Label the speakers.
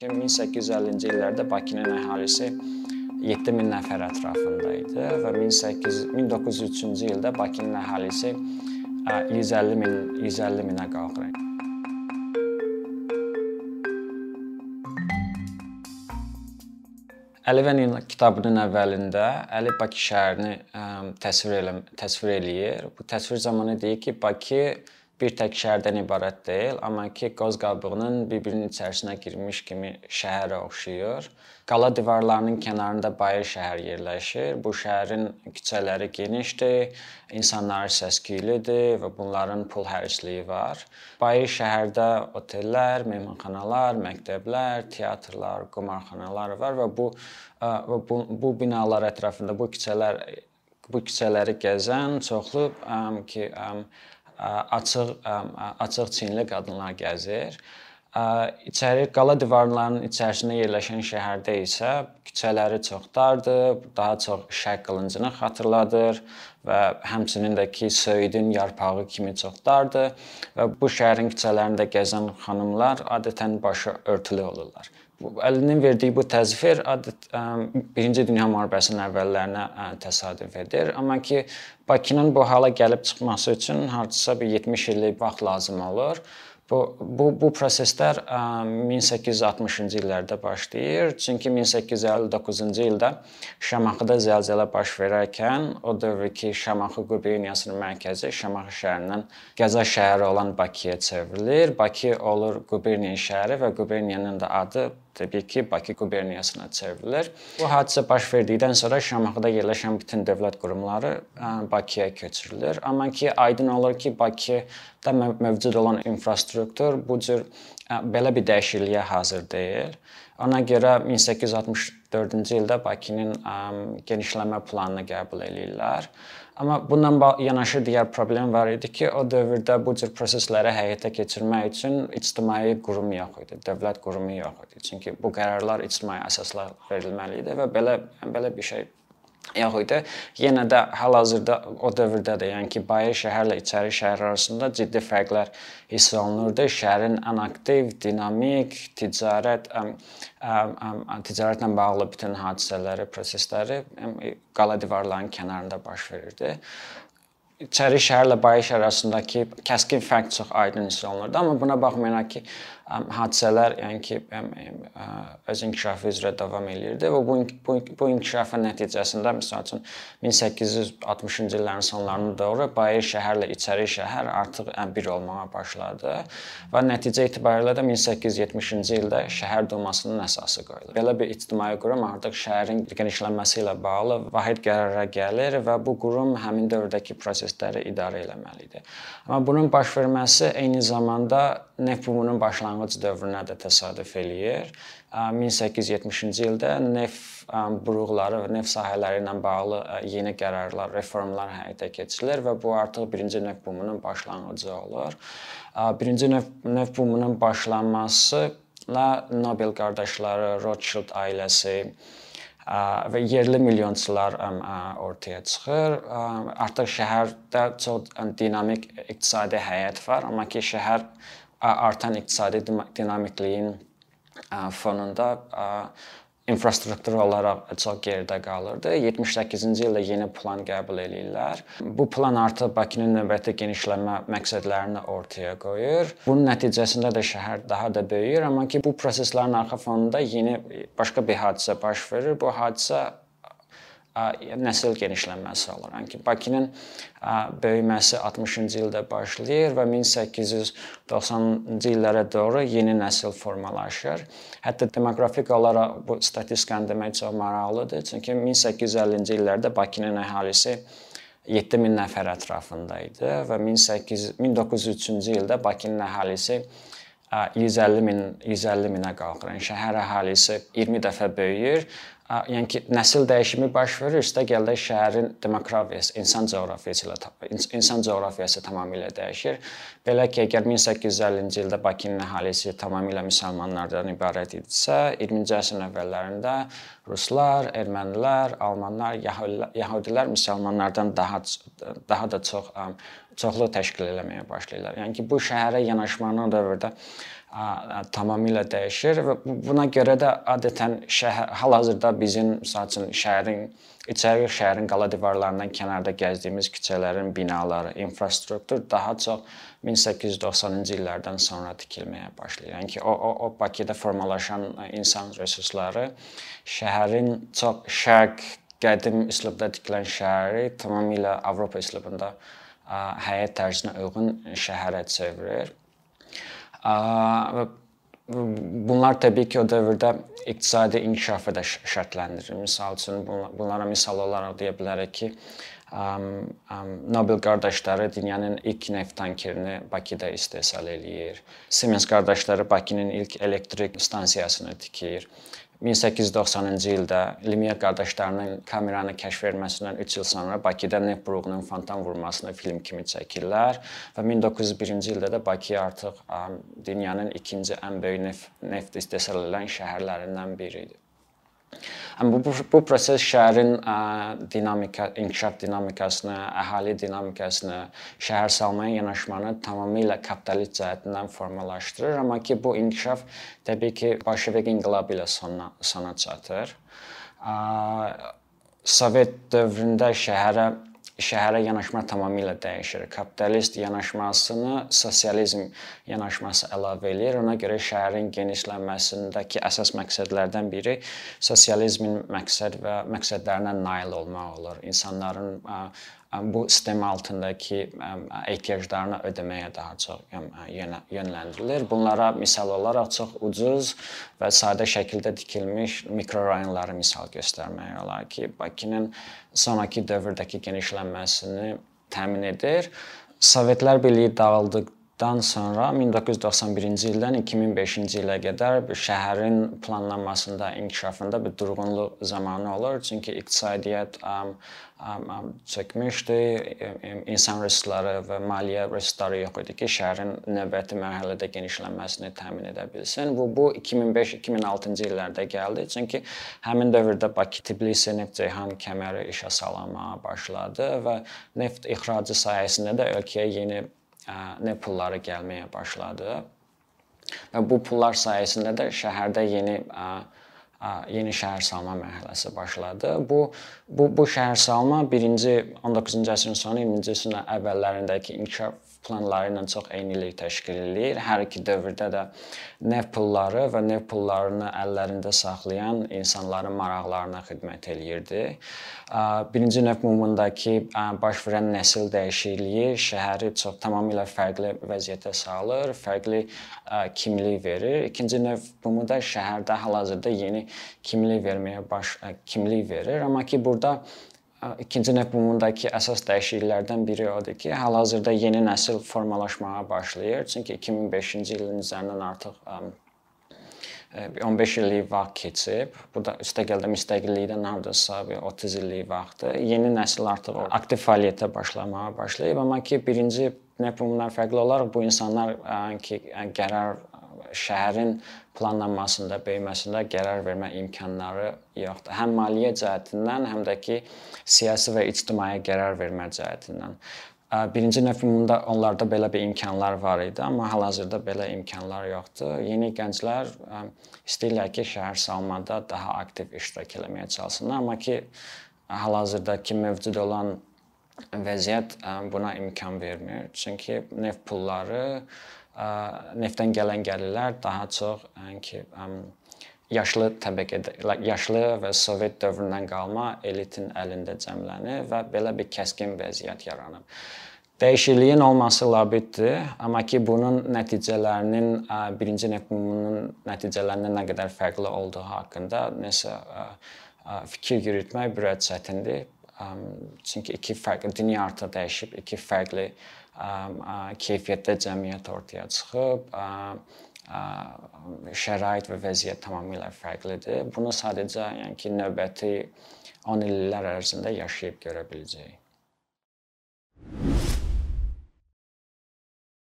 Speaker 1: 1850-ci illərdə Bakının əhalisi 7000 nəfər ətrafında idi və 1800 1903-cü ildə Bakının əhalisi 150 min 150 minə qalxır. Əli və Nina kitabının əvvəlində Əli Bakı şəhərini təsvir elə təsvir eləyir. Bu təsvir zamanı deyir ki, Bakı bir tək şəhərdən ibarət deyil, amma ki, qoz qabığının bir-birinin içərisinə girmiş kimi şəhərə oxşayır. Qala divarlarının kənarında Bayır şəhər yerləşir. Bu şəhərin küçələri genişdir, insanları səs-küylüdür və bunların pul hərcliyi var. Bayır şəhərdə otellər, mehmanxanalar, məktəblər, teatrlar, qumarxanalar var və bu və bu, bu binalar ətrafında bu küçələr bu küçələri gəzən çoxlu ki, açıq açıq çiyinli qadınlar gəzir. İçəri qala divarlarının içərisində yerləşən şəhərdə isə küçələri çox dardır, daha çox şərq qılıncını xatırladır və həmçinin də ki, söyüdün yarpağı kimi çox dardır və bu şəhərin küçələrində gəzən xanımlar adətən başı örtülü olurlar. Əlinin verdiyi bu təsvir adət 1-ci Dünya müharibəsinin əvvəllərinə təsadüf edir. Amma ki Bakının bu hala gəlib çıxması üçün hardasa bir 70 illik vaxt lazım olur. Bu bu bu proseslər 1860-cı illərdə başlayır. Çünki 1859-cu ildə Şamaxıda zəlzələ baş verərkən o dövrki Şamaxı quberniyasının mərkəzi Şamaxı şəhərindən Qəza şəhəri olan Bakıya çevrilir. Bakı olur quberniya şəhəri və quberniyanın da adı təbii ki, Bakı quberniyasına çevrilir. Bu hadisə baş verdikdən sonra Şamaxıda yerləşən bütün dövlət qurumları Bakıya köçürülür. Amma ki, aydın olur ki, Bakıda mövcud olan infrastruktur bu cür belə bir dəyişikliyə hazır deyil. Ona görə 1864-cü ildə Bakının genişlənmə planını qəbul eləyirlər. Amma bununla yanaşı digər problem var idi ki, o dövrdə bu cür prosesləri həyata keçirmək üçün ictimai qurum yox idi, dövlət qurumu yox idi. Çünki bu qərarlar ictimai əsaslar verilməli idi və belə belə bir şey yox idi. Yenə də hal-hazırda o dövrdə də, yəni ki, Bayır şəhərlə İçəri şəhər arasında ciddi fərqlər hiss olunurdu. Şəhərin ən aktiv, dinamik, ticarət ə, ə, ə, ticarətlə bağlı bütün hadisələri, prosesləri qala divarlarının kənarında baş verirdi. İçəri şəhərlə Bayır şəhər arasındakı kəskin fərq çox aydın hiss olunurdu, amma buna baxmayaraq ki, hadisələr, yəni ki, öz inkişafı üzrə davam eləyirdi və bu bu, bu inkişafın nəticəsində məsəl üçün 1860-cı illərin sonlarına doğru Bayır şəhərlə İçəri şəhər artıq bir olmağa başladı və nəticə itibarilə də 1870-ci ildə şəhər dumasının əsası qoyulur. Belə bir ictimai qurum artıq şəhərin genişlənməsi ilə bağlı vahid qərara gəlir və bu qurum həmin dövrdəki prosesləri idarə etməlidir. Amma bunun baş verməsi eyni zamanda neft bumunun başlanğıc dövrünə də təsadüf eləyir. 1870-ci ildə neft buruqları və neft sahələri ilə bağlı yeni qərarlar, reformlar həyata keçirilir və bu artıq birinci neft bumunun başlanğıcı olur. Birinci neft, neft bumunun başlanması ilə Nobel qardaşları, Rothschild ailəsi və yerli milyonçular ortaya çıxır. Artıq şəhərdə çox dinamik iqtisadi həyat var, amma ki şəhər artan iqtisadi dinamikliyin fonunda infrastruktur olaraq çox geridə qalırdı. 78-ci ildə yeni plan qəbul eləyirlər. Bu plan artıq Bakının növbəti genişlənmə məqsədlərini ortaya qoyur. Bunun nəticəsində də şəhər daha da böyüyür, amma ki bu proseslərin arxa fonunda yeni başqa bir hadisə baş verir. Bu hadisə nəsil genişlənməsi olur. Yəni ki, Bakının böyüməsi 60-cı ildə başlayır və 1890-cı illərə doğru yeni nəsil formalaşır. Hətta demoqrafik olaraq bu statistikanı demək çox maraqlıdır. Çünki 1850-ci illərdə Bakının əhalisi 7000 nəfər ətrafında idi və 18 1903-cü ildə Bakının əhalisi 150 min 150 minə qalxır. Yəni şəhər əhalisi 20 dəfə böyüyür yəni ki, nəsil dəyişimi baş verir, üstə gəldə şəhərin demoqrafiyası, insan coğrafiyası ilə insan coğrafiyası tamamilə dəyişir. Belə ki, əgər 1850-ci ildə Bakının əhalisi tamamilə müsəlmanlardan ibarət idisə, 20-ci əsrin əvvəllərində ruslar, ermənilər, almanlar, yəhudilər müsəlmanlardan daha daha da çox çoxluq təşkil etməyə başlayırlar. Yəni ki, bu şəhərə yanaşmanın dövrdə tamamilə dəyişir və buna görə də adətən şəhər hal-hazırda bizim məsəl üçün şəhərin içəri şəhərin qala divarlarından kənarda gəzdiyimiz küçələrin binaları, infrastruktur daha çox 1890-cı illərdən sonra tikilməyə başlayır. Yəni ki, o o, o Bakıda formalaşan insan resursları şəhərin çox şərq qədim üslubda tikilən şəhəri tamamilə Avropa üslubunda həyat tərzinə uyğun şəhərə çevirir. Bunlar təbii ki, o dövrdə iqtisadi inkişafı da şərtləndirir. Məsəl üçün bunlara misal olaraq deyə bilərik ki, Nobel qardaşları dünyanın ilk neft tankerini Bakıda istehsal eləyir. Siemens qardaşları Bakının ilk elektrik stansiyasını tikir. 1890-cı ildə Lumière qardaşlarının kameranı kəşf etməsindən 3 il sonra Bakıda neft buruğunun fontan vurmasını film kimi çəkirlər və 1901-ci ildə də Bakı artıq dünyanın ikinci ən böyük neft, neft istehsal edən şəhərlərindən biri idi. Amma bu, bu proses şəhərin ə, dinamika, inkişaf dinamikasını, əhali dinamikasını, şəhər salmaya yanaşmanı tamamilə kapitalist cəhətdən formalaşdırır, amma ki bu inkişaf təbii ki Bolşevik inqilabı ilə sona sona çatır. Ə, Sovet dövründə şəhərə şəhərə yanaşma tamamilə dəyişir. Kapitalist yanaşmasını sosializm yanaşması əlavə eləyir. Ona görə şəhərin genişlənməsindəki əsas məqsədlərdən biri sosializmin məqsəd və məqsədlərinə nail olmaq olur. İnsanların bu sistem altındakı ehtiyaclarını ödəməyə daha çox yönləndirilir. Bunlara misal olaraq çox ucuz və sadə şəkildə tikilmiş mikrorayonları misal göstərmək olar ki, Bakının sonrakı dövrdəki genişlənməsini təmin edir. Sovetlər Birliyi dağıldıqdan Dan sonra 1991-ci ildən 2005-ci ilə qədər şəhərin planlanmasında, inkişafında bir durğunluq zamanı olur. Çünki iqtisadiyyat çökmüşdü, insan resursları və maliyyə resursları yox idi ki, şəhərin növbəti mərhələdə genişlənməsini təmin edə bilsin. Bu bu 2005-2006-cı illərdə gəldi. Çünki həmin dövrdə Bakı Tbilisi neft-ceyhan kəməri işə salınmağa başladı və neft ixracı sayəsində də ölkəyə yeni neft pulları gəlməyə başladı. Və bu pullar sayəsində də şəhərdə yeni yeni şəhər salma mərhələsi başladı. Bu bu bu şəhər salma 1-ci 19-cu əsrin sonu 20-ci əsrin əvvəllərindəki inkişaf planları ilə çox eynilik təşkil eləyir. Hər iki dövrdə də neft pulları və neft pullarını əllərində saxlayan insanların maraqlarına xidmət eləyirdi. Birinci neft mumundakı baş verən nəsil dəyişikliyi şəhəri çox tamamilə fərqli vəziyyətə salır, fərqli kimlik verir. İkinci neft mumu da şəhərdə hal-hazırda yeni kimlik verməyə baş kimlik verir, amma ki burada ikinci neft bumundakı əsas dəyişikliklərdən biri odur ki, hal-hazırda yeni nəsil formalaşmağa başlayır. Çünki 2005-ci ilin üzərindən artıq 15 illik vaxt keçib. Bu da üstəgəldə müstəqillikdən hardasa 30 illik vaxtdır. Yeni nəsil artıq aktiv fəaliyyətə başlamağa başlayıb, amma ki, birinci neft bumundan fərqli olaraq bu insanlar ki, qərar şəhərin planlanmasında, böyüməsində qərar vermə imkanları yoxdur. Həm maliyyə cəhətindən, həm də ki, siyasi və ictimai qərar vermə cəhətindən. Birinci növ ümumda onlarda belə bir imkanlar var idi, amma hal-hazırda belə imkanlar yoxdur. Yeni gənclər istəyirlər ki, şəhər salmada daha aktiv iştirak etməyə çalışsınlar, amma ki, hal-hazırdakı mövcud olan vəziyyət buna imkan vermir. Çünki neft pulları neftdən gələn gəlirlər daha çox ki, yaşlı təbəqədə, yaşlı və Sovet dövründən qalma elitin əlində cəmlənir və belə bir kəskin vəziyyət yaranıb. Dəyişikliyin olması labiddir, amma ki bunun nəticələrinin birinci neftunun nəticələrindən nə qədər fərqli olduğu haqqında nəsə fikir yürütmək biraz çətindir. Çünki iki fərqli dünya artıq dəyişib, iki fərqli keyfiyyətdə cəmiyyət ortaya çıxıb. şərait və vəziyyət tamamilə fərqlidir. Bunu sadəcə yəni ki, növbəti 10 illər ərzində yaşayıb görə biləcəyik.